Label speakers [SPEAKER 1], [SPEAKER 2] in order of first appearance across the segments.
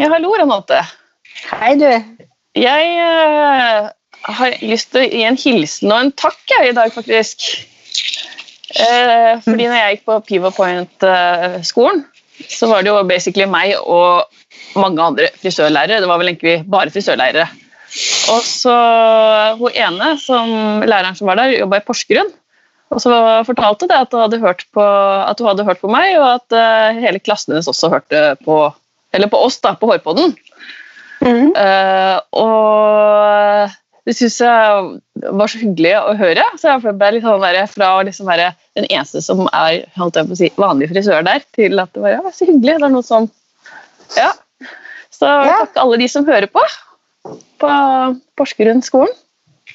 [SPEAKER 1] Ja, hallo, Renate.
[SPEAKER 2] Hei, du.
[SPEAKER 1] Jeg uh, har lyst til å gi en hilsen og en takk jeg, i dag, faktisk. Uh, fordi når jeg gikk på Pivo Point-skolen, så var det jo basically meg og mange andre frisørlærere. Det var vel egentlig bare frisørlærere. Og så hun ene, som, læreren som var der, jobba i Porsgrunn. Og så fortalte det at hun hadde hørt på, at hun hadde hørt på meg, og at uh, hele klassen hennes også hørte på, eller på oss da, på Hårpodden.
[SPEAKER 2] Mm.
[SPEAKER 1] Uh, og det syns jeg var så hyggelig å høre. Så jeg ble litt sånn der, fra liksom være den eneste som er si, vanlig frisør der, til at det var ja, så hyggelig. Det er noe som Ja. Så
[SPEAKER 2] Ja.
[SPEAKER 1] takk alle de som hører på på Porsgrunn skolen.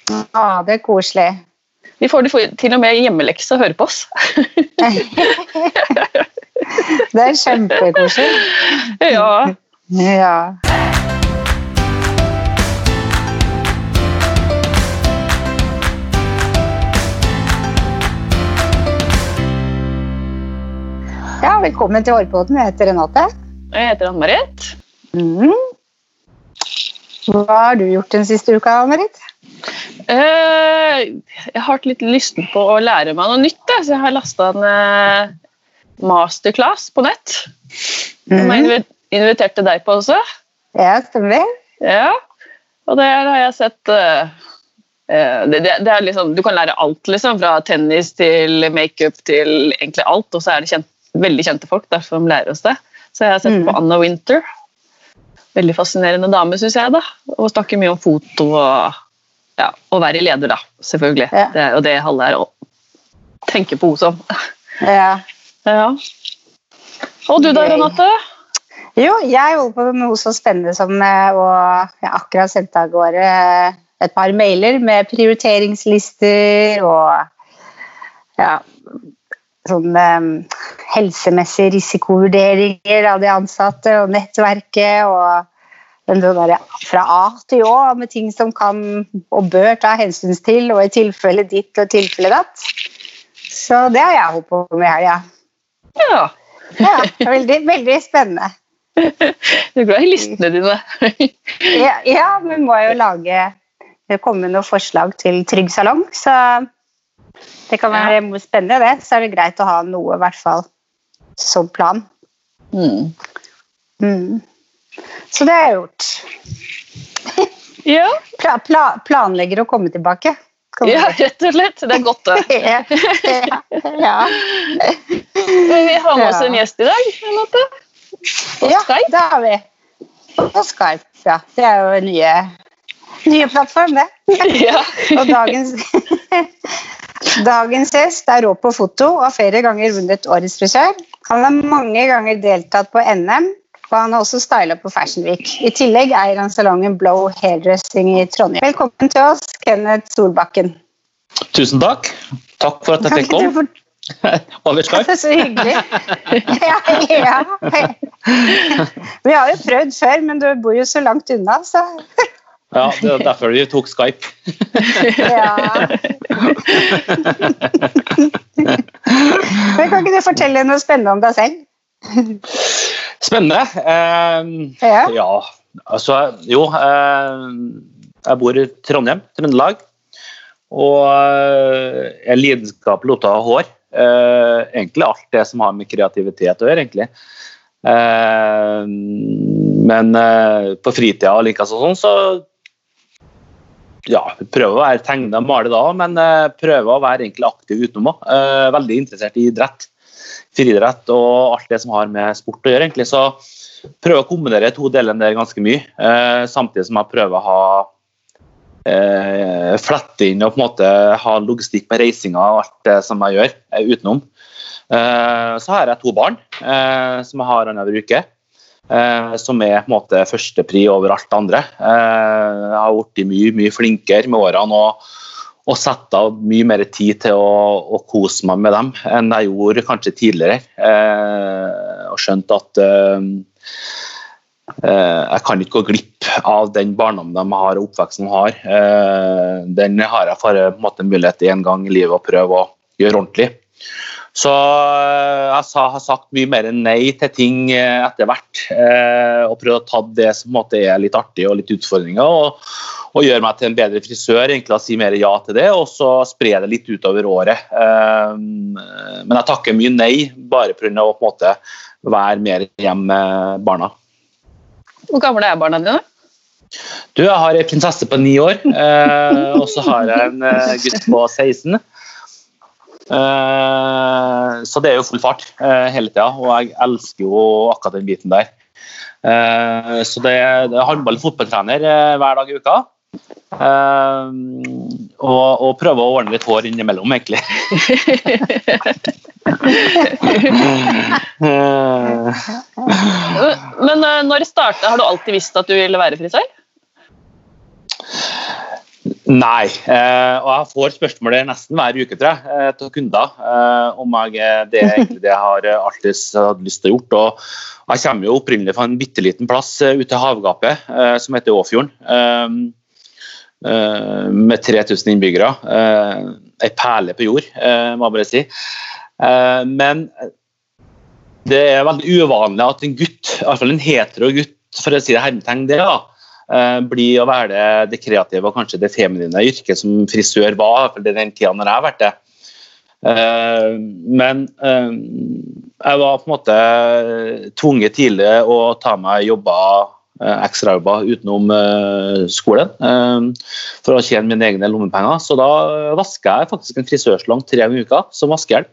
[SPEAKER 2] Ja, det er koselig.
[SPEAKER 1] Vi får for- til og med hjemmelekse å høre på oss.
[SPEAKER 2] Det er kjempekoselig.
[SPEAKER 1] ja.
[SPEAKER 2] Ja. Ja, velkommen til Hårpodden. Jeg heter Renate.
[SPEAKER 1] Jeg heter Ann-Marit.
[SPEAKER 2] Mm. Hva har du gjort den siste uka, Marit?
[SPEAKER 1] Eh, jeg har hatt litt lysten på å lære meg noe nytt, så jeg har lasta en eh, masterclass på nett. Som jeg
[SPEAKER 2] Mm.
[SPEAKER 1] inviterte deg på også.
[SPEAKER 2] Ja, stemmer?
[SPEAKER 1] Ja. Og der har jeg sett eh, det, det, det liksom, Du kan lære alt, liksom. Fra tennis til makeup til egentlig alt. Og så er det kjent, veldig kjente folk der som lærer oss det. Så jeg har sett
[SPEAKER 2] Mm.
[SPEAKER 1] på Anna Winter. Veldig fascinerende dame, syns jeg. da. Og snakker mye om foto og ja, å være leder, da. Selvfølgelig.
[SPEAKER 2] Ja.
[SPEAKER 1] Det er jo det alle er å tenke på henne som.
[SPEAKER 2] Ja.
[SPEAKER 1] Ja. Og du da, Renate?
[SPEAKER 2] Jo, jeg holder på med noe så spennende som eh, å Jeg har akkurat sendt av gårde eh, et par mailer med prioriteringslister og ja, sånn um, helsemessige risikovurderinger av de ansatte og nettverket og den der fra A til Å med ting som kan og bør ta hensyn til, og i tilfelle ditt og tilfelle datt. Så det har jeg holdt på med i helga.
[SPEAKER 1] Ja.
[SPEAKER 2] Ja, veldig, veldig spennende.
[SPEAKER 1] Du er glad i listene dine.
[SPEAKER 2] Ja, ja, vi må jo lage det kommer noen forslag til Trygg salong, så det kan være spennende, det. Så er det greit å ha noe, i hvert fall, som plan.
[SPEAKER 1] Mm.
[SPEAKER 2] Mm. Så det har jeg gjort.
[SPEAKER 1] Ja.
[SPEAKER 2] Pla pla planlegger å komme tilbake. Komme
[SPEAKER 1] ja, rett og slett. Det er godt, det.
[SPEAKER 2] ja. ja.
[SPEAKER 1] Vi har med oss en gjest i dag. Renate. På
[SPEAKER 2] ja,
[SPEAKER 1] Skype.
[SPEAKER 2] det har vi. På Skype, ja. Det er jo en nye, nye plattform, det.
[SPEAKER 1] Ja.
[SPEAKER 2] Og dagens, dagens gjest er rå på foto og har flere ganger vunnet Årets frisør. Han har mange ganger deltatt på NM, og han har også styla på Fashion Week. I tillegg eier han salongen Blow Hairdressing i Trondheim. Velkommen til oss, Kenneth Solbakken.
[SPEAKER 3] Tusen takk. Takk for at jeg fikk komme. Over Skype.
[SPEAKER 2] Så hyggelig. Ja, ja. Vi har jo prøvd før, men du bor jo så langt unna, så
[SPEAKER 3] Ja, det er derfor vi tok Skype.
[SPEAKER 2] ja. Men kan ikke du fortelle noe spennende om deg selv?
[SPEAKER 3] Spennende. Eh,
[SPEAKER 2] Ja.
[SPEAKER 3] ja, altså Jo, eh, jeg bor i Trondheim, Trøndelag. Og eh, er lidenskapelig opptatt av hår. Eh, egentlig alt det som har med kreativitet å gjøre, egentlig. Eh, men eh, på fritida og likeså sånn, så ja, prøver å være tegne og male da, men prøver å være egentlig aktiv utenom òg. Eh, veldig interessert i idrett, friidrett og alt det som har med sport å gjøre, egentlig. Så prøver å kombinere to delene der ganske mye, eh, samtidig som jeg prøver å ha eh, flette inn og på en måte ha logistikk med reisinga og alt det som jeg gjør eh, utenom. Eh, så har jeg to barn eh, som jeg har annenhver uke. Eh, som er på en måte førstepri over alt det andre. Jeg har blitt mye, mye flinkere med årene og, og satt av mye mer tid til å, å kose meg med dem enn jeg gjorde kanskje tidligere. Eh, og skjønt at eh, eh, jeg kan ikke gå glipp av den barndommen de har og oppveksten de har. Eh, den har jeg for en måte mulighet til en gang i livet å prøve å gjøre ordentlig. Så eh, jeg sa, har sagt mye mer nei til ting eh, etter hvert. Og prøvd å ta det som måte er litt artig og litt utfordringer. Og, og gjøre meg til en bedre frisør. egentlig å Si mer ja til det, og så spre det litt utover året. Eh, men jeg takker mye nei, bare pga. å på en måte være mer hjemme med barna.
[SPEAKER 1] Hvor gamle er barna dine?
[SPEAKER 3] Du, Jeg har ei prinsesse på ni år, eh, og så har jeg en eh, gutt på 16. Eh, så det er jo full fart hele tida, og jeg elsker jo akkurat den biten der. Så det er håndball- og fotballtrener hver dag i uka. Og, og prøve å ordne litt hår innimellom, egentlig.
[SPEAKER 1] Men når starta, har du alltid visst at du ville være frisør?
[SPEAKER 3] Nei, uh, og jeg får spørsmål nesten hver uke tror jeg, til kunder om jeg, det er egentlig det jeg har alltid hadde lyst til å gjøre. Og jeg kommer jo opprinnelig fra en bitte liten plass ute i havgapet som heter Åfjorden. Med 3000 innbyggere. Ei perle på jord, må jeg bare si. Men det er veldig uvanlig at en gutt, iallfall en hetero gutt, for å si det hermetegn, det da, blir å være det, det, kreative og kanskje det feminine yrket som frisør var, for den tida når jeg har vært det. Eh, men eh, jeg var på en måte tvunget tidlig å ta meg jobber, ekstrajobber utenom skolen for å tjene mine egne lommepenger. Så da vasker jeg faktisk en frisørslang tre ganger i uka som vaskehjelp.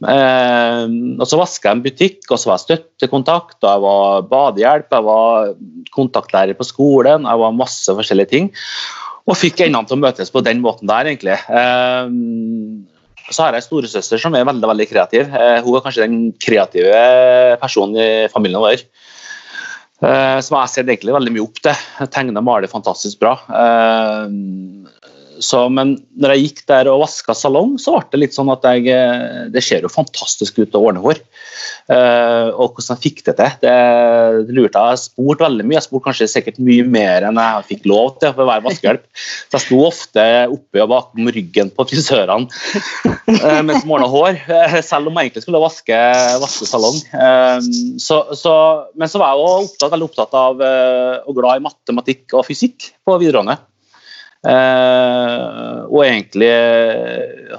[SPEAKER 3] Eh, og så vaska jeg en butikk, og så var jeg støttekontakt, og jeg var badehjelp, jeg var kontaktlærer på skolen, jeg var masse forskjellige ting. Og fikk endene til å møtes på den måten der, egentlig. Eh, så har jeg en storesøster som er veldig veldig kreativ. Eh, hun er kanskje den kreative personen i familien vår. Eh, som jeg sett egentlig veldig mye opp til. Tegner og maler fantastisk bra. Eh, så, men når jeg gikk der og vaska salong, så ble det litt sånn at jeg eh, Det ser jo fantastisk ut å ordne hår. Uh, og hvordan jeg fikk det til, det, det lurte jeg. Jeg spurte veldig mye. Jeg spurte kanskje sikkert mye mer enn jeg fikk lov til for å være vaskehjelp. Så jeg sto ofte oppe og bakom ryggen på frisørene uh, mens jeg ordna hår, uh, selv om jeg egentlig skulle vaske, vaske salong. Så, så, men så var jeg også opptatt, veldig opptatt av og glad i matematikk og fysikk på videregående. Uh, og egentlig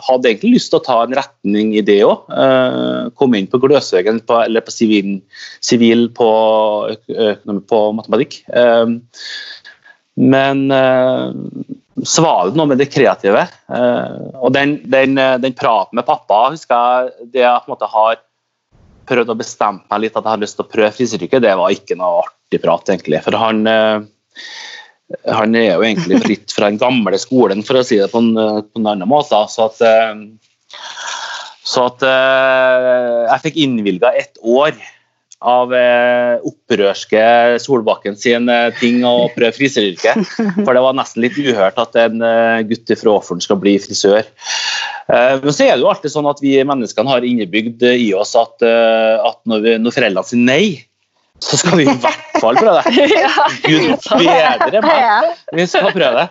[SPEAKER 3] hadde egentlig lyst til å ta en retning i det òg. Eh, komme inn på Gløshaugen eller på sivil, sivil på, på, matematikk. Eh, men så var det noe med det kreative. og den, den, den praten med pappa husker jeg det jeg på en måte har prøvd å bestemme meg litt at jeg har lyst til å prøve frisøryrket, det var ikke noe artig prat, egentlig. For han han er jo egentlig fritt fra den gamle skolen, for å si det på en, på en annen måte. Så at, eh, så at eh, jeg fikk innvilga ett år av eh, opprørske Solbakken sin ting å prøve frisøryrket. For det var nesten litt uhørt at en gutt fra Åfjorden skal bli frisør. Men så er det jo alltid sånn at vi menneskene har innebygd i oss at, at når, vi, når foreldrene sier nei, så skal vi i hvert fall prøve det. Gud bedre meg, vi skal prøve det.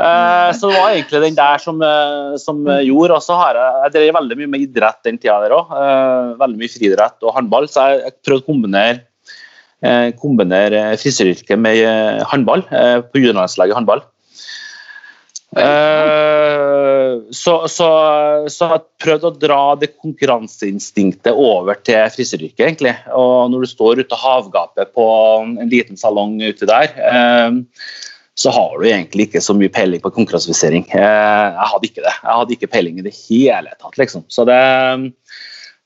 [SPEAKER 3] Uh, så det var egentlig den der som, uh, som gjorde. Og så har jeg, jeg drev veldig mye med idrett den tida der òg. Eh, veldig mye friidrett og håndball, så jeg, jeg prøvde å kombinere, kombinere frisøryrket med håndball på juniorlandslaget håndball. Uh, så, så, så jeg prøvde å dra det konkurranseinstinktet over til frisøryrket, egentlig. Og når du står ute av havgapet på en liten salong ute der, uh, så har du egentlig ikke så mye peiling på konkurransefisering. Uh, jeg hadde ikke det. Jeg hadde ikke peiling i det hele tatt, liksom. Så, det,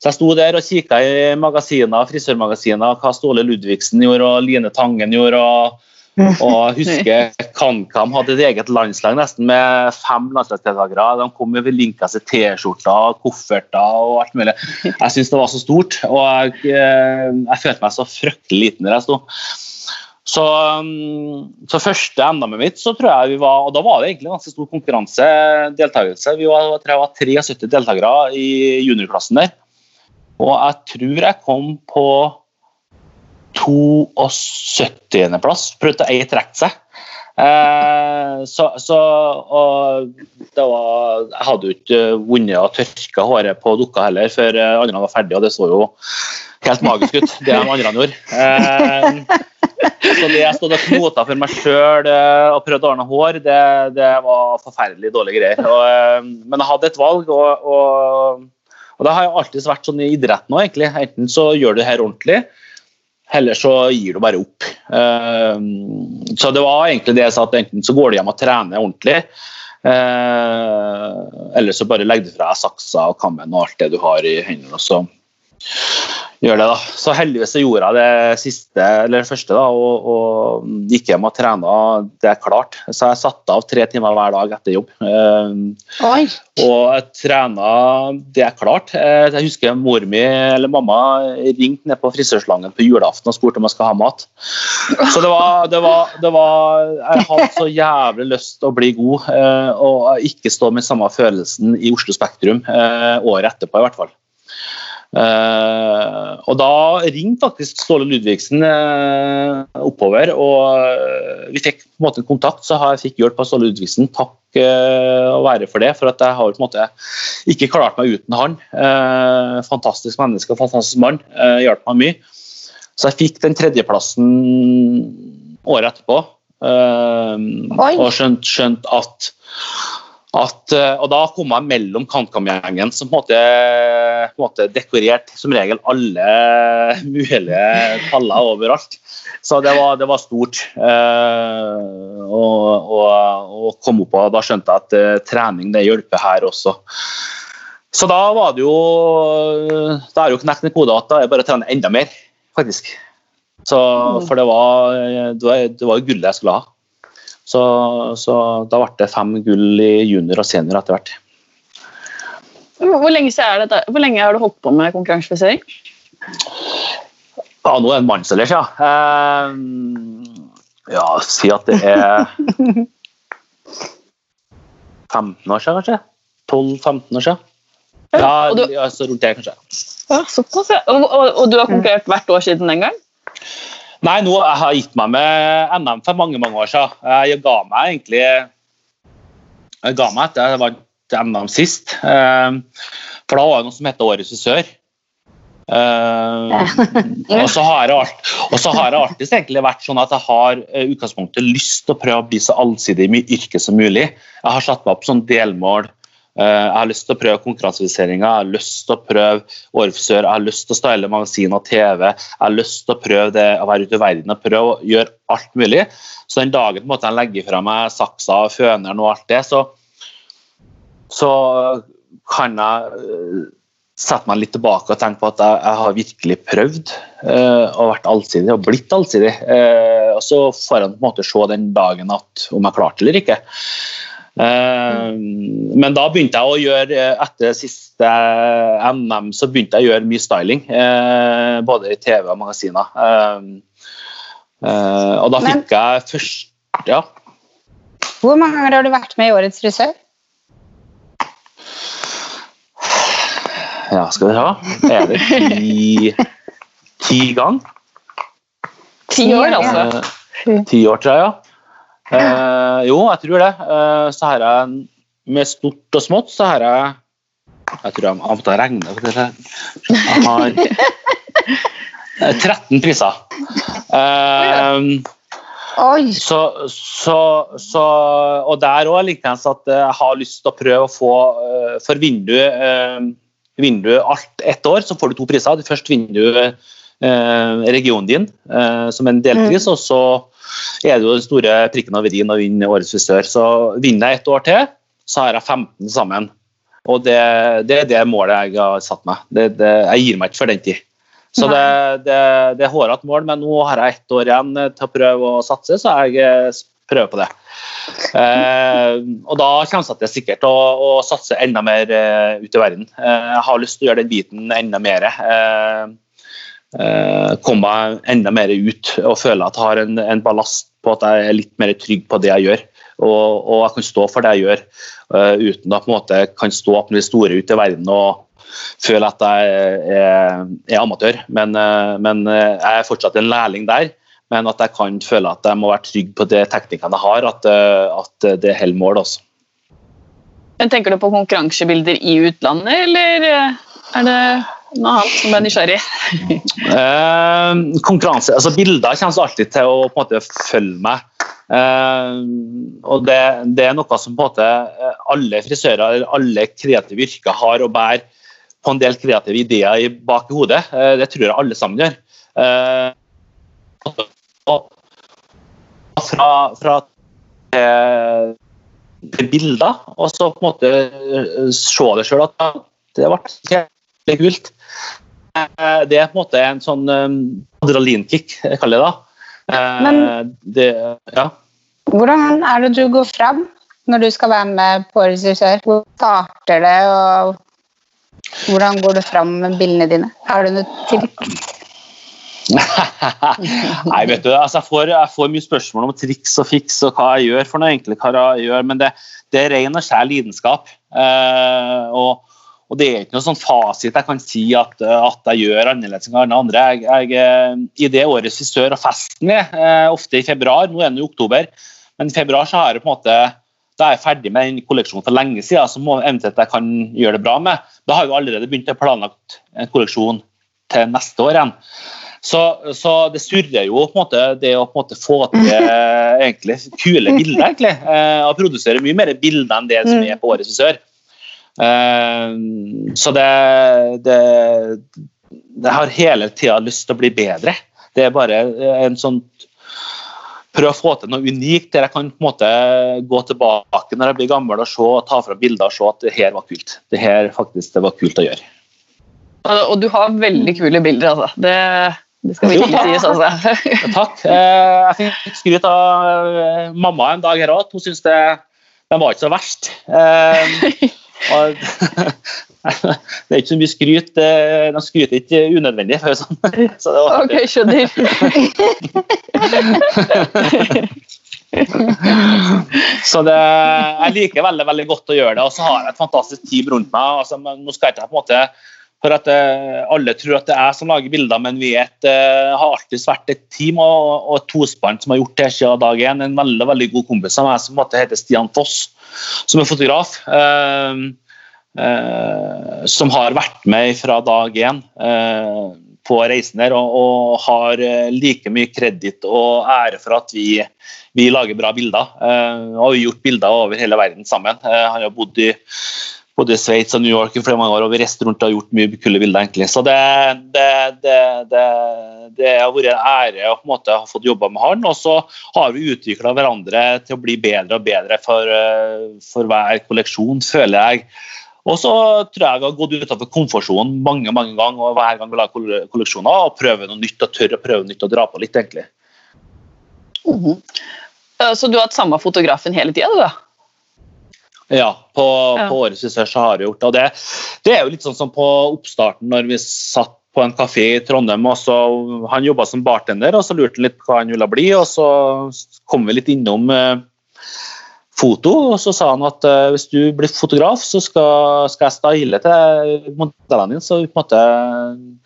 [SPEAKER 3] så jeg sto der og kikka i magasiner, frisørmagasiner, hva Ståle Ludvigsen gjorde, og Line Tangen gjorde. og og jeg husker KamKam hadde et eget landslag nesten med fem landslagsdeltakere. De kom med linka seg T-skjorter, kofferter og alt mulig. Jeg syntes det var så stort, og jeg, eh, jeg følte meg så fryktelig liten der jeg sto. Så, mm, så første NM-et mitt, så tror jeg vi var Og da var det egentlig ganske stor konkurranse, deltakelse. Vi var, jeg tror jeg var 73 deltakere i juniorklassen der. Og jeg tror jeg kom på 72.-plass. Prøvde ei trekke seg. Eh, så, så og det var, Jeg hadde jo ikke vunnet og tørka håret på dukka heller før andre var ferdig, og det så jo helt magisk ut, det de andre gjorde. Eh, så det jeg stod og knota for meg sjøl eh, og prøvde å ordne hår, det, det var forferdelig dårlige greier. Og, eh, men jeg hadde et valg, og, og, og det har jo alltid vært sånn i idretten òg, egentlig. Enten så gjør du det her ordentlig, eller så gir du bare opp. Uh, så det var egentlig det jeg sa, at enten så går du hjem og trener ordentlig, uh, eller så bare legger du fra deg saksa og kammen og alt det du har i hendene. og så gjør det da. Så heldigvis så gjorde jeg det siste, eller det første da, og, og gikk hjem og trena. Det er klart. Så jeg satte av tre timer hver dag etter jobb.
[SPEAKER 2] Oi.
[SPEAKER 3] Og jeg trena Det er klart. Jeg husker mor mi eller mamma ringte ned på frisørslangen på julaften og spurte om jeg skulle ha mat. Så det var, det var, det var Jeg hadde så jævlig lyst til å bli god og ikke stå med samme følelsen i Oslo Spektrum året etterpå, i hvert fall. Uh, og da ringte faktisk Ståle Ludvigsen uh, oppover, og uh, vi fikk på en måte en kontakt. Så jeg fikk hjelp av Ståle Ludvigsen. Takk å være for det, for at jeg har på en måte ikke klart meg uten han. fantastisk menneske og fantastisk mann. hjalp meg mye. Så jeg fikk den tredjeplassen året etterpå, og skjønte skjønt at at, og da kom jeg mellom KamKam-gjengen, som på en måte, på en måte dekorerte som regel alle mulige taller overalt. Så det var, det var stort. Å komme opp og da skjønte jeg at uh, trening det hjelper her også. Så da var det jo Da er jo knekt en kode at da er bare å trene enda mer, faktisk. Så, for det var, det var jo gullet jeg skulle ha. Så, så, da ble det fem gull i junior og senior etter hvert.
[SPEAKER 1] Hvor lenge, Hvor lenge, har du holdt på med konkurransefisering?
[SPEAKER 3] Ja, nå er det en mannsalder siden. Ja. ja, si at det er 15 år siden, kanskje? 12-15 år siden. Ja, du, altså rundt det, kanskje.
[SPEAKER 1] Ja, såpass, ja. Og, og, og, du har konkurrert hvert år siden den gang?
[SPEAKER 3] Nei, nå jeg har gitt meg med NM for mange mange år siden. Jeg ga meg egentlig jeg ga meg etter jeg vant NM sist. Eh, for da var det noe som het Årets frisør. Uh, og så har jeg, og så har jeg alltid egentlig vært sånn at jeg har uh, utgangspunktet lyst til å prøve å bli så allsidig i mitt yrke som mulig. Jeg har satt meg opp sånn delmål Eh, jeg har lyst til å prøve konkurransefiseringa, jeg har lyst til å prøve årfrisør, jeg har lyst til å style magasin og TV. Jeg har lyst til å prøve det å være ute i verden og prøve å gjøre alt mulig. Så den dagen måte, jeg legger fra meg saksa og føneren og alt det, så, så kan jeg eh, sette meg litt tilbake og tenke på at jeg, jeg har virkelig prøvd uh, og vært allsidig og blitt allsidig. Uh, og så får jeg på en måte se den dagen at om jeg klarte eller ikke. Eh, men da begynte jeg å gjøre, eh, etter siste NM, så begynte jeg å gjøre mye styling. Eh, både i TV og magasiner. Og da fikk jeg først Ja.
[SPEAKER 2] Hvor mange ganger har du vært med i Årets frisør?
[SPEAKER 3] Ja, skal vi se Er det ti, ti gang?
[SPEAKER 1] Ti år, altså?
[SPEAKER 3] Ti år, tror jeg, ja. Eh, jo, jeg tror det. Eh, så har jeg med stort og smått så har jeg Jeg tror jeg måtte regne på det. Jeg har 13 priser. Eh. Så, så, så, og der òg likeens at jeg har lyst til å prøve å få eh, For vinduet du, eh, vinner alt ett år, så får du to priser. Først vinner du eh, regionen din som en delpris, mm. og så er det jo den store prikken over i-en å vinne Årets frisør. Så vinner jeg et år til, så har jeg 15 sammen. Og det, det er det målet jeg har satt meg. Det, det, jeg gir meg ikke for den tid. Så det, det, det er hårete mål, men nå har jeg ett år igjen til å prøve å satse, så jeg eh, prøver på det. Eh, og da kommer jeg til sikkert å, å satse enda mer uh, ut i verden. Jeg har lyst til å gjøre den biten enda mer. Eh, komme meg enda mer ut og føle at jeg har en, en, ballast på at jeg er litt mer trygg på det jeg gjør. Og, og jeg kan stå for det jeg gjør, uh, uten at jeg kan stå opp med de store ute i verden og føle at jeg er, er amatør. Men, uh, men, jeg er fortsatt en lærling der. men at jeg kan føle at jeg må være trygg på de teknikkene jeg har, at, eh, at det holder mål. også.
[SPEAKER 1] Men Tenker du på konkurransebilder i utlandet, eller eh, er det noe annet som er nysgjerrig?
[SPEAKER 3] eh, konkurranse, altså Bilder kommer alltid til å på en måte følge meg. Eh, og det, det, er noe som på en måte alle frisører alle kreative yrker har og bærer på en del kreative ideer i bak i hodet. Eh, det tror jeg alle sammen gjør. Eh, fra, fra bilder, og så på en måte se det sjøl at det ble kjempelig kult. Det er på en måte en sånn adrenalinkick, jeg kaller det da.
[SPEAKER 2] Men
[SPEAKER 3] det, ja.
[SPEAKER 2] hvordan er det du går fram når du skal være med på regissør? Hvor starter det, og hvordan går du fram med bildene dine? Har du noe triks?
[SPEAKER 3] Nei, vet du, altså jeg, får, jeg, får, mye spørsmål om triks og fiks og hva jeg gjør for noe, egentlig, hva jeg gjør, men det, det er ren og skjær lidenskap. Eh, og, og, det er ikke noe sånn fasit jeg kan si at, at jeg gjør annerledes enn alle andre. Jeg, jeg, eh, I det året frisør og festen er, eh, ofte i februar, nå er det i oktober, men i februar så har jeg på en måte da er jeg ferdig med den kolleksjonen for lenge siden, så må eventuelt jeg kan gjøre det bra med. Da har jeg allerede begynt å planlagt en kolleksjon til neste år igjen. Så, så, det surrer jo på en måte det å på en måte få til egentlig, kule bilder. egentlig, eh, Og produsere mye mer bilder enn det som er på Årets frisør. Eh, så det, det, det har hele tida lyst til å bli bedre. Det er bare en sånn prøve å få til noe unikt der jeg kan på en måte gå tilbake når jeg blir gammel og se, ta fra bilder og se at det her var kult. Det her faktisk det var kult å gjøre.
[SPEAKER 1] Og du har veldig kule bilder, altså. Det, det skal virkelig sies, altså.
[SPEAKER 3] Takk. Eh, jeg fikk skryt av eh, mamma en dag her òg. Hun syntes det, den var ikke så verst. Eh, og, det er ikke så mye skryt. De skryter ikke unødvendig. Sånn.
[SPEAKER 1] Så det var ok, skjønner.
[SPEAKER 3] så det, jeg liker veldig veldig godt å gjøre det, og så har jeg et fantastisk team rundt meg. Altså, nå skal jeg ikke på en måte for at uh, Alle tror at det er jeg som lager bilder, men vi et, uh, har alltid vært et team og, og et tospann som har gjort det siden dag én. En veldig veldig god kompis av meg som heter Stian Foss, som er fotograf. Uh, Eh, som har vært med fra dag én eh, på reisen her, og, og, har eh, like mye kreditt og ære for at vi, vi lager bra bilder. og har gjort bilder over hele verden sammen. han har bodd i både Sveits og New York i flere mange år, og vi reiste rundt og har gjort mye kule bilder. egentlig. Så det, det, det, det, har vært en ære å på en måte ha fått jobba med han. Og så har vi utvikla hverandre til å bli bedre og bedre for, for hver kolleksjon, føler jeg. Og så tror jeg vi har gått utenfor komfortsonen mange mange ganger og hver gang vi lager kolleksjoner og prøver noe nytt og tør å prøve nytt og dra på litt, egentlig.
[SPEAKER 1] Mm -hmm. Så du har hatt samme fotografen hele tida, du da?
[SPEAKER 3] Ja, på, ja. på årets research har vi gjort det. Og det, det er jo litt sånn som på oppstarten når vi satt på en kafé i Trondheim. og så Han jobba som bartender, og så lurte han litt på hva han ville bli. og Så kom vi litt innom eh, foto, og så sa han at uh, hvis du blir fotograf, så skal, skal jeg style til modellene dine, så vi på en måte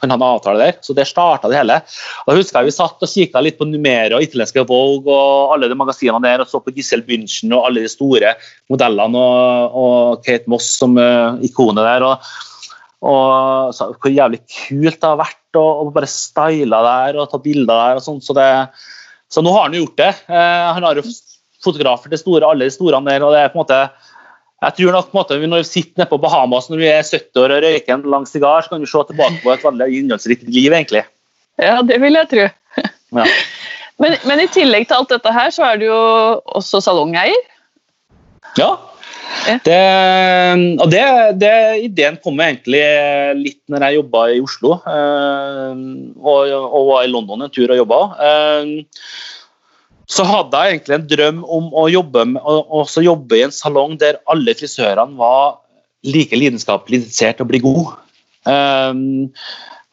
[SPEAKER 3] kan ha en avtale der. Så der starta det hele. Og Da husker jeg Vi satt og kikka litt på Numero, italienske Vogue og alle de magasinene der, og så på Gissel Bündchen og alle de store modellene og, og Kate Moss som uh, ikonet der. og og så, Hvor jævlig kult det har vært å bare style der og ta bilder der. og sånt, så, det, så nå har han jo gjort det. Eh, han har jo fotografer til store, alle de store der. og det er på en måte jeg tror nok på en måte, Når vi sitter nede på Bahamas når vi er 70 år og røyker en lang sigar, så kan vi se tilbake på et veldig innholdsrikt liv. egentlig.
[SPEAKER 1] Ja, det vil jeg tro. Ja. Men, men, i tillegg til alt dette her, så er du jo også salongeier?
[SPEAKER 3] Ja. Det, og det, det, ideen kom egentlig litt når jeg jobba i Oslo øh, og, og, var i London en tur og jobba. Så hadde jeg egentlig en drøm om å jobbe, med, å, jobbe i en salong der alle frisørene var like lidenskapelig interessert i å bli god. Um,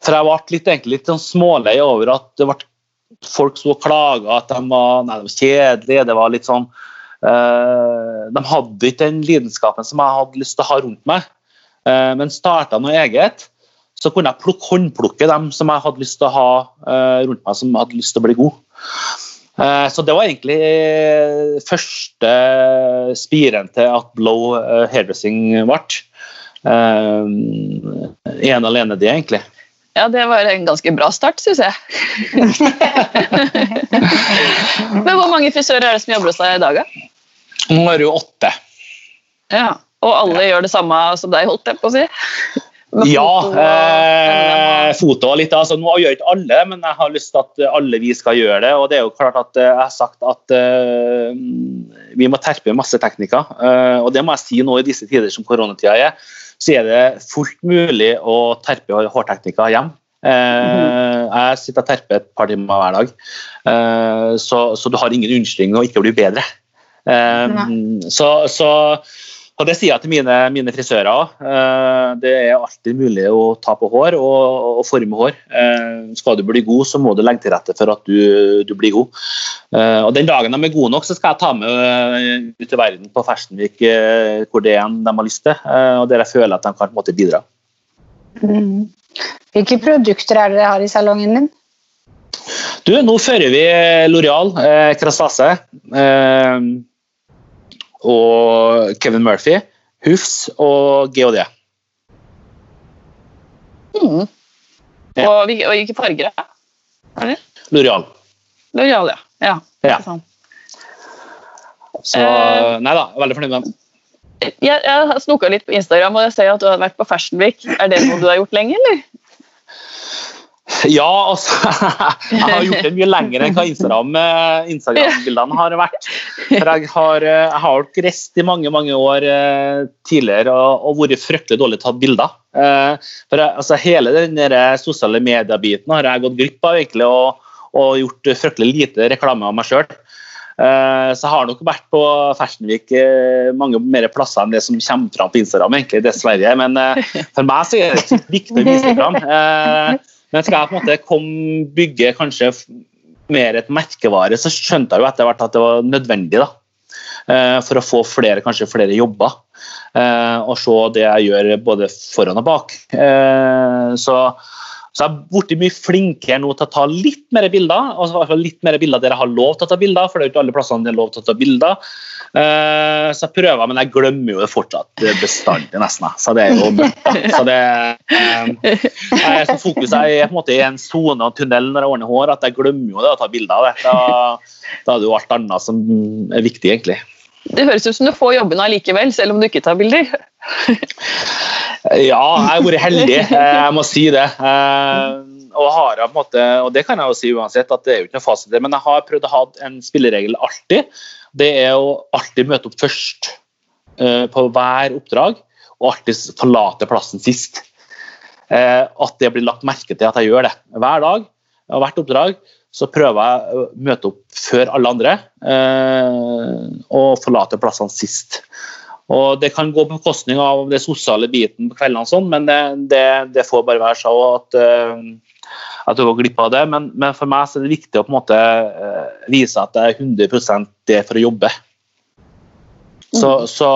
[SPEAKER 3] for jeg ble litt, egentlig, litt sånn smålei over at det ble folk som klaga at de var, nei, de var kjedelige. det var litt sånn uh, De hadde ikke den lidenskapen som jeg hadde lyst til å ha rundt meg. Uh, men starta noe eget, så kunne jeg plukke, håndplukke dem som jeg hadde lyst til å ha uh, rundt meg, som hadde lyst til å bli god. Eh, så det var egentlig eh, første spiren til at Blow eh, hairdressing ble. Ene en alene det, egentlig.
[SPEAKER 1] Ja, det var en ganske bra start, syns jeg. Men hvor mange frisører er det som jobber hos deg i dag, da?
[SPEAKER 3] Nå er det jo åtte.
[SPEAKER 1] Ja. Og alle gjør det samme som deg, holdt jeg på å si?
[SPEAKER 3] Ja, eh, foto og litt. altså Nå gjør ikke alle, men jeg har lyst til at alle vi skal gjøre det. Og det er jo klart at eh, jeg har sagt at eh, vi må terpe masse teknikker. eh, og det må jeg si nå i disse tider som koronatida er, så er det fullt mulig å terpe hårteknikker hjemme. Eh, jeg sitter og terper et par timer hver dag, eh, så, så du har ingen unnskyldning å ikke bli bedre. Eh, så, så og det sier jeg til mine, mine frisører òg. Det er alltid mulig å ta på hår og, og forme hår. Eh, Skal du bli god, så må du legge til rette for at du, du blir god. Eh, Og Den dagen de er gode nok, så skal jeg ta med eh, ut i verden på Fersenvik eh, hvor det er de har lyst til, eh, og der jeg føler at de kan måte bidra.
[SPEAKER 2] Mm. Hvilke produkter er det dere har i salongen din?
[SPEAKER 3] Du, Nå fører vi Loreal, eh, Krasase eh, og Kevin Murphy, Hufs og GHD.
[SPEAKER 1] Mm.
[SPEAKER 3] Ja.
[SPEAKER 1] Og, hvil- hvilke farger er det?
[SPEAKER 3] Loreal.
[SPEAKER 1] Loreal, ja. ja.
[SPEAKER 3] Ja.
[SPEAKER 1] sant.
[SPEAKER 3] Så
[SPEAKER 1] uh,
[SPEAKER 3] nei da, veldig fornøyd med dem.
[SPEAKER 1] Jeg, jeg snoka litt på Instagram, og jeg ser at du har vært på Fashion Week. Er det noe du har gjort lenge, eller?
[SPEAKER 3] Ja, altså Jeg har gjort det mye lenger enn hva Instagram-bildene Instagram-bildene har vært. For jeg har, eh, jeg har reist i mange mange år eh, tidligere og, og vært fryktelig dårlig til å ta bilder. Eh, For jeg, altså, Hele den sosiale medier-biten har jeg gått glipp av egentlig, og, og gjort fryktelig lite reklame av meg sjøl. Så jeg har nok vært på Fashion eh, mange mer plasser enn det som kommer fram på Instagram, egentlig, dessverre. Men eh, for meg så er det viktig å vise fram. Men skal jeg på en måte kom, bygge kanskje mer et merkevare, så skjønte jeg jo etter hvert at det var nødvendig. da. Eh, For å få flere, kanskje flere jobber. eh, Og se det jeg gjør både foran og bak. Eh, Så, så jeg er blitt mye flinkere nå til å ta litt mer bilder. fall litt mer bilder der jeg har lov til å ta bilder, for det er jo ikke alle plassene det er lov til å ta bilder. Eh, Så jeg prøver, men jeg glemmer jo det fortsatt bestandig, nesten. Så det er jo. Så det eh, jeg er så fokus jeg er på en måte i en sone og tunnel når jeg ordner hår, at jeg glemmer jo det å ta bilder av det. Da, da er det jo alt annet som er viktig, egentlig.
[SPEAKER 1] Det høres ut som du får jobben allikevel, selv om du ikke tar bilder.
[SPEAKER 3] Ja, jeg har vært heldig, eh, jeg må si det. Eh, Og, har måte, og det kan jeg jo si uansett, at det er jo ikke noe fasit, men jeg har prøvd å ha en spilleregel alltid. Det er å alltid møte opp først eh, på hver oppdrag, og alltid forlate plassen sist. At det blir lagt merke til at jeg gjør det. Hver dag og hvert oppdrag så prøver jeg å møte opp før alle andre og forlate plassene sist. Og Det kan gå på bekostning av det sosiale biten på kveldene, sånn, men det, det, det får bare være så at, eh, at du går glipp av det. Men, men for meg er det viktig å på en måte eh, vise at jeg er 100% det for å jobbe. Så, så,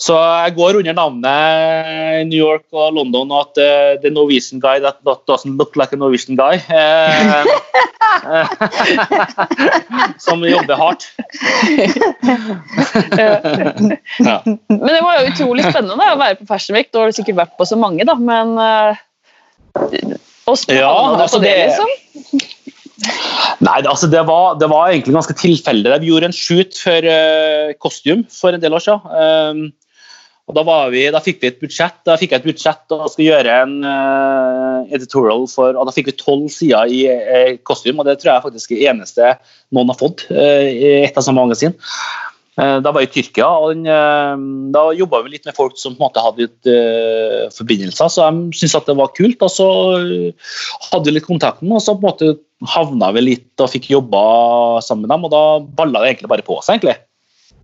[SPEAKER 3] så jeg går under navnet New York og London og at uh, the Norwegian guy that doesn't look like a Norwegian guy. Uh, som jobber hardt. ja.
[SPEAKER 1] Men det var jo utrolig spennende da, å være på Fashion Week. Da har du sikkert vært på så mange, da, men uh,
[SPEAKER 3] Ja,
[SPEAKER 1] havna
[SPEAKER 3] altså
[SPEAKER 1] på det,
[SPEAKER 3] det-
[SPEAKER 1] liksom?
[SPEAKER 3] Nei, det, altså det, var, det var egentlig ganske tilfeldig. Vi gjorde en shoot for uh, Costume for en del år siden. Um, og da, vi, da fikk vi et budsjett da fikk jeg et budsjett og skulle gjøre en uh, editorial for, og da fikk vi tolv sider i uh, kostyme, og det tror jeg faktisk er det eneste noen har fått uh, i et av sånne magasin. Da var jeg i Tyrkia, og den, da jobba vi litt med folk som på en måte hadde litt forbindelser, så de syntes at det var kult. Og så hadde vi litt kontakten, og så på en måte havna vi litt og fikk jobba sammen med dem, og da balla det egentlig bare på seg, egentlig.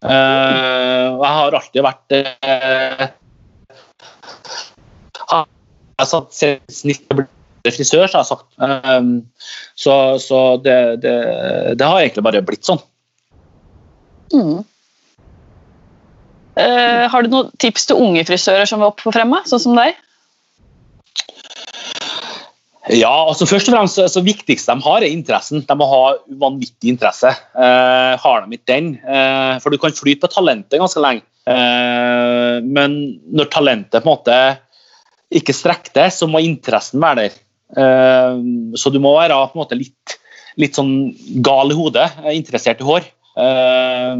[SPEAKER 3] Uh, jeg har alltid vært uh, har satt snitt til å bli frisør, så jeg sagt. Uh, så så det, det, det har egentlig bare blitt sånn.
[SPEAKER 1] Mm. Har du noen tips til unge frisører som vil opp på fremme, sånn som deg?
[SPEAKER 3] Ja, altså først og fremst så viktigste de har, er interessen. De må ha vanvittig interesse. Eh, har de ikke den? Eh, for du kan flyte på talentet ganske lenge. Eh, men når talentet på en måte ikke strekker til, så må interessen være der. Eh, så du må være på en måte litt, litt sånn gal i hodet, eh, interessert i hår. Uh,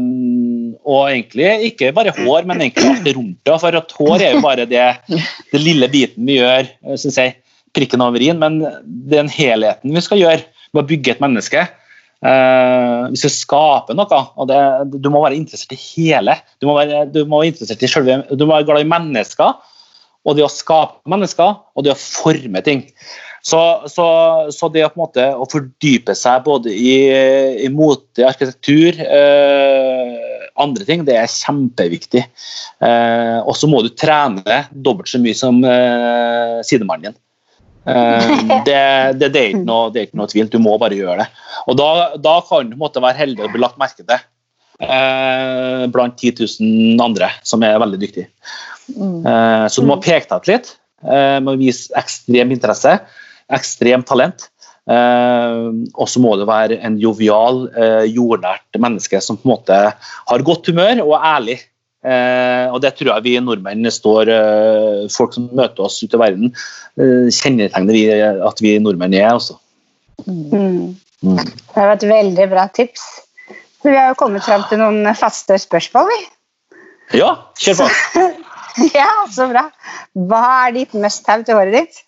[SPEAKER 3] og egentlig ikke bare hår, men egentlig alt rundt det. For at hår er jo bare det, det lille biten vi gjør, synes jeg, prikken over i-en, men den helheten vi skal gjøre med å bygge et menneske uh, Vi skal skape noe, og det, du må være interessert i hele. Du må være, du må være interessert i selve, du må være glad i mennesker, og det å skape mennesker, og det å forme ting. Så, så, så, det å, måte, å fordype seg både i, i mote, arkitektur, eh, andre ting, det er kjempeviktig. Eh, og så må du trene dobbelt så mye som eh, sidemannen din. Eh, det, det, det, er ikke noe, det noe tvil, du må bare gjøre det. Og Da, da kan du måtte være heldig og bli lagt merke til eh, blant 10 000 andre som er veldig dyktige. Mm. Eh, så du må peke deg ut litt, må vise ekstrem interesse ekstremt talent. Uh, og så må det være en jovial, uh, jordnært menneske som på en måte har godt humør og er ærlig. Uh, og det tror jeg vi nordmenn står Folk som møter oss ute i verden, kjennetegner vi at vi nordmenn er. Også.
[SPEAKER 2] Mm. Mm. Det var et veldig bra tips. Vi har jo kommet fram til noen faste spørsmål, vi.
[SPEAKER 3] Ja, kjør på.
[SPEAKER 2] ja, så bra. Hva er ditt must-have til håret ditt?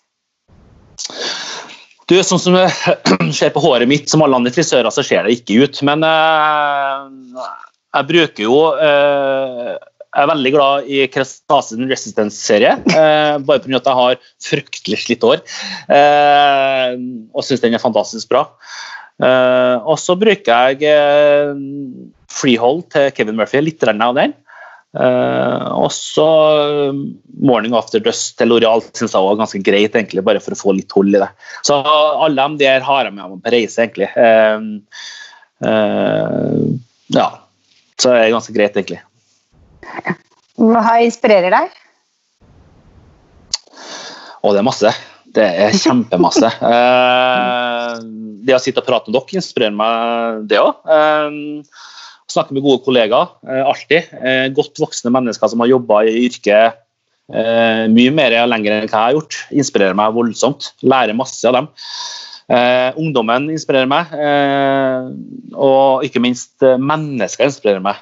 [SPEAKER 3] Du, sånn som jeg ser på håret mitt, som alle andre frisører, så ser det ikke ut. Men uh, jeg bruker jo uh, Jeg er veldig glad i Crestasen Resistance-serie. eh, bare pga. at jeg har fryktelig slitt hår. og syns den er fantastisk bra. og så bruker jeg Freehold til Kevin Murphy, litt av den. Uh, og så eh, Morning After Dust til Loreal syns jeg var ganske greit, egentlig, bare for å få litt hold i det. Så alle de der har jeg med meg på reise, egentlig. Uh, uh, ja. Så det er ganske greit, egentlig.
[SPEAKER 2] Hva inspirerer deg?
[SPEAKER 3] Å, det er masse. Det er kjempemasse. det å sitte og prate med dere inspirerer meg, det òg. Snakke med gode kollegaer. Eh, alltid. Eh, godt voksne mennesker som har jobba i yrket eh, mye mer og lenger enn hva jeg har gjort. Inspirerer meg voldsomt. Lærer masse av dem. Uh, ungdommen inspirerer meg, eh, og ikke minst uh, mennesker inspirerer meg.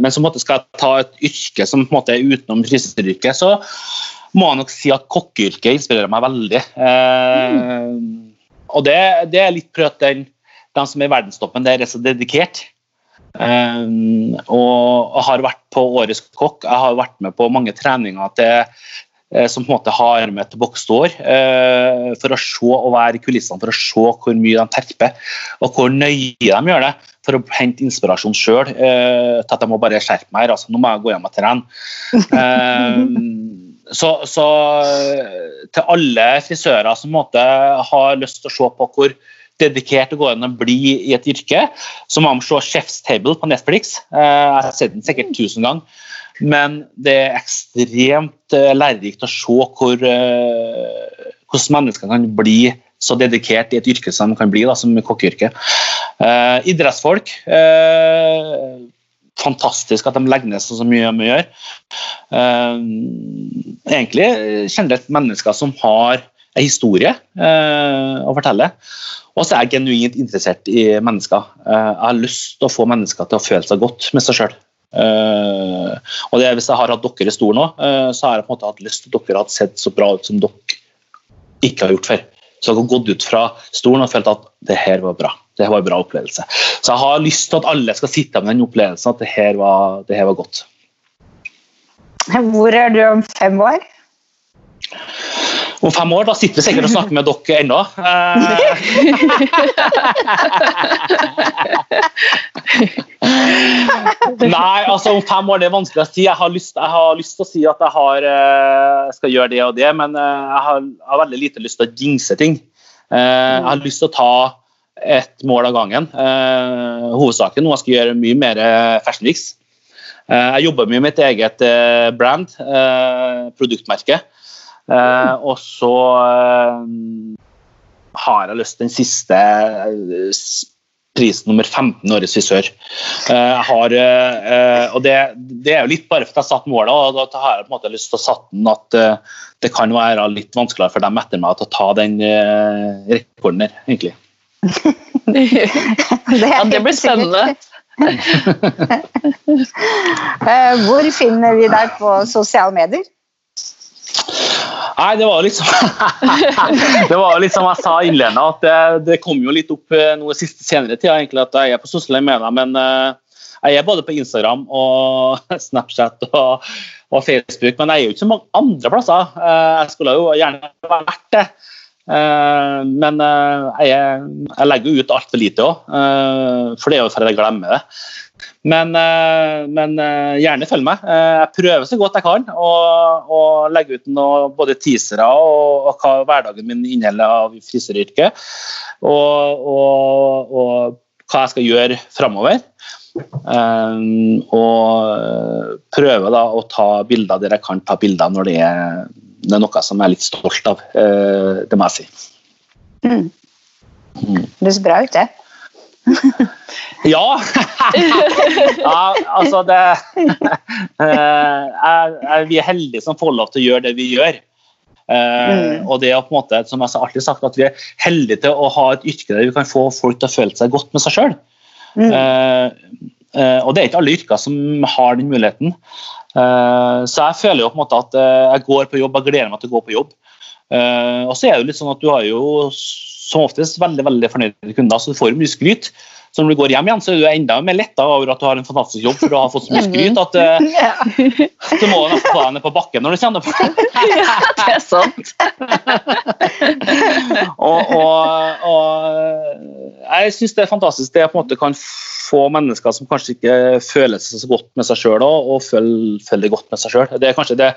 [SPEAKER 3] men så måte skal jeg ta et yrke som på en måte er utenom frisøryrket, så må jeg nok si at kokkeyrket inspirerer meg veldig. Mm. Og det, det, er litt prøvd den, de som er i verdenstoppen, det er så dedikert. Um, og jeg har vært på Årets kokk. Jeg har vært med på mange treninger til, som på en måte har med til boksstår, uh, for å se og være i kulissene for å se hvor mye de terper, og hvor nøye de gjør det for å hente inspirasjon sjøl. Uh, til at jeg må bare skjerpe meg her. Altså, nå må jeg gå hjem og trene. Så, så, til alle frisører som måte, har lyst til å se på hvor dedikert og går an å bli i et yrke, så må man se Chef's Table på Netflix. Eh, jeg har sett den sikkert tusen ganger. Men det er ekstremt eh, lærerikt å se hvor, eh, hvordan mennesker kan bli så dedikert i et yrke som de kan bli, da, som kokkeyrke. Uh, idrettsfolk uh, Fantastisk at de legger ned så mye de gjør. Uh, egentlig generelt mennesker som har en historie å fortelle. Og så er jeg genuint interessert i mennesker. Eh, jeg har lyst til å få mennesker til å føle seg godt med seg sjøl. Uh, og det, Hvis jeg har hatt dere i stolen nå, uh, så har jeg på en måte hatt lyst til at dere har sett så bra ut som dere ikke har gjort før. Så jeg har gått ut fra stolen og følt at det her var bra. Det her var en bra opplevelse. Så jeg har lyst til at alle skal sitte med den opplevelsen at det her var, det her var godt.
[SPEAKER 2] Hvor er du om fem år?
[SPEAKER 3] Om fem år. Da sitter vi sikkert og snakker med dere ennå. Nei, altså om fem år det er vanskelig å si. Jeg har lyst, jeg har lyst til å si at jeg har, eh, skal gjøre det og det, men eh, jeg har, jeg har veldig lite lyst til å jinxe ting. Eh, jeg har lyst til å ta et mål av gangen. Hovedsaken nå jeg gjøre mye mer Fashion Weeks. Jeg jobber mye med mitt eget brand, produktmerke. Eh, og så eh, har jeg lyst til den siste eh, pris nummer 15 årets frisør. Uh, har, uh, og det, det, er jo litt bare for at jeg satte målet, og da har jeg på en måte lyst til å satt den at uh, det kan være litt vanskeligere for dem etter meg å ta den rekorden der, egentlig.
[SPEAKER 1] det, ja, det blir spennende.
[SPEAKER 2] Hvor finner vi deg på sosiale medier?
[SPEAKER 3] Nei, det var liksom Det var litt som jeg sa innledende, at det, det, kom jo litt opp eh, noe siste senere tida egentlig, at jeg er på sosiale medier. Men uh, jeg er både på Instagram og Snapchat og, og, Facebook. Men jeg er jo ikke så mange andre plasser. Uh, jeg skulle jo gjerne vært det. Uh, men jeg, jeg, legger jo ut altfor lite òg, for det er jo for jeg glemmer det. Men, eh, men, eh, gjerne følg meg. Eh, jeg prøver så godt jeg kan å legge ut noe, både teasere og, og, hva hverdagen min inneholder av frisøryrket. Og, og, og, hva jeg skal gjøre framover. Og prøve da å ta bilder der jeg kan ta bilder når det er, det er noe som jeg er litt stolt av. Uh, det må jeg si.
[SPEAKER 2] Mm. Mm. Det ser bra ut, det.
[SPEAKER 3] ja. ja! Altså, det uh, Vi er heldige som får lov til å gjøre det vi gjør. Uh, mm. Og det er på en måte, som jeg har alltid sagt, at vi er heldige til å ha et yrke der vi kan få folk til å føle seg godt med seg sjøl. Mm. Uh, og det er ikke alle yrker som har den muligheten. så jeg føler jo på en måte at jeg går på jobb, jeg gleder meg til å gå på jobb. og så er det jo litt sånn at du har jo som oftest veldig veldig fornøyde kunder, så du får mye skryt. Så når du går hjem igjen, så er du enda mer letta over at du har en fantastisk jobb, for du har fått så mye skryt at uh, du må nesten ta deg ned på bakken når du kjenner på det.
[SPEAKER 1] ja, det er sant.
[SPEAKER 3] og, og, og, jeg syns det er fantastisk det jeg på en måte kan få mennesker som kanskje ikke føler seg så godt med seg sjøl, og føler, føler godt med seg sjøl. Det det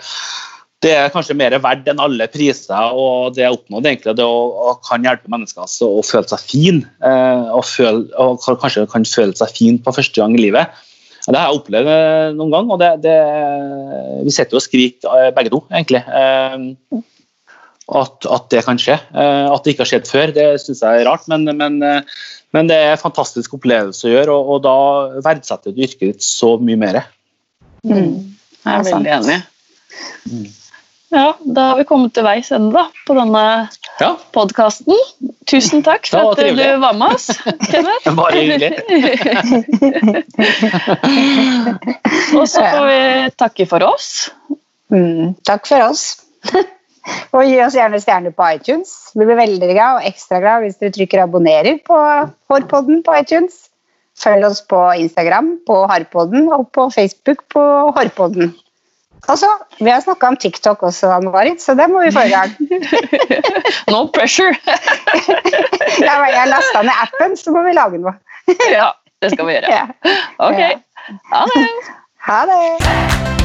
[SPEAKER 3] det er kanskje mer verdt enn alle priser. og Det jeg oppnådde, egentlig, det å, å kan hjelpe mennesker altså, å føle seg fin. Eh, og, føle, og, kanskje kan føle seg fin på første gang i livet. Det har jeg opplevd eh, noen gang, og det, det, vi sitter jo og skriker eh, begge to, egentlig. At, at, det kan skje. Eh, at det ikke har skjedd før, det syns jeg er rart. Men, men, eh, men, det er en fantastisk opplevelse å gjøre, og, og da verdsetter du yrket ditt så mye mer.
[SPEAKER 1] Mm. Jeg er veldig enig. Mm. Ja, da har vi kommet til veis ende på denne ja. podkasten. Tusen takk for at du var med oss, Kenneth.
[SPEAKER 3] Bare hyggelig.
[SPEAKER 1] Og så får vi takke for oss.
[SPEAKER 2] Mm, takk for oss. Og gi oss gjerne stjerner på iTunes. Vi blir veldig glad og ekstra glad hvis dere trykker 'abonnerer' på Hårpodden på iTunes. Følg oss på Instagram på Harpodden og på Facebook på Hårpodden. Altså, Vi har snakka om TikTok også, Anne Marit, så det må vi få i gang.
[SPEAKER 1] no pressure!
[SPEAKER 2] jeg jeg lasta ned appen, så må vi lage noe.
[SPEAKER 1] ja, det skal vi gjøre. Ja. Ok. Ha det.
[SPEAKER 2] Ha det.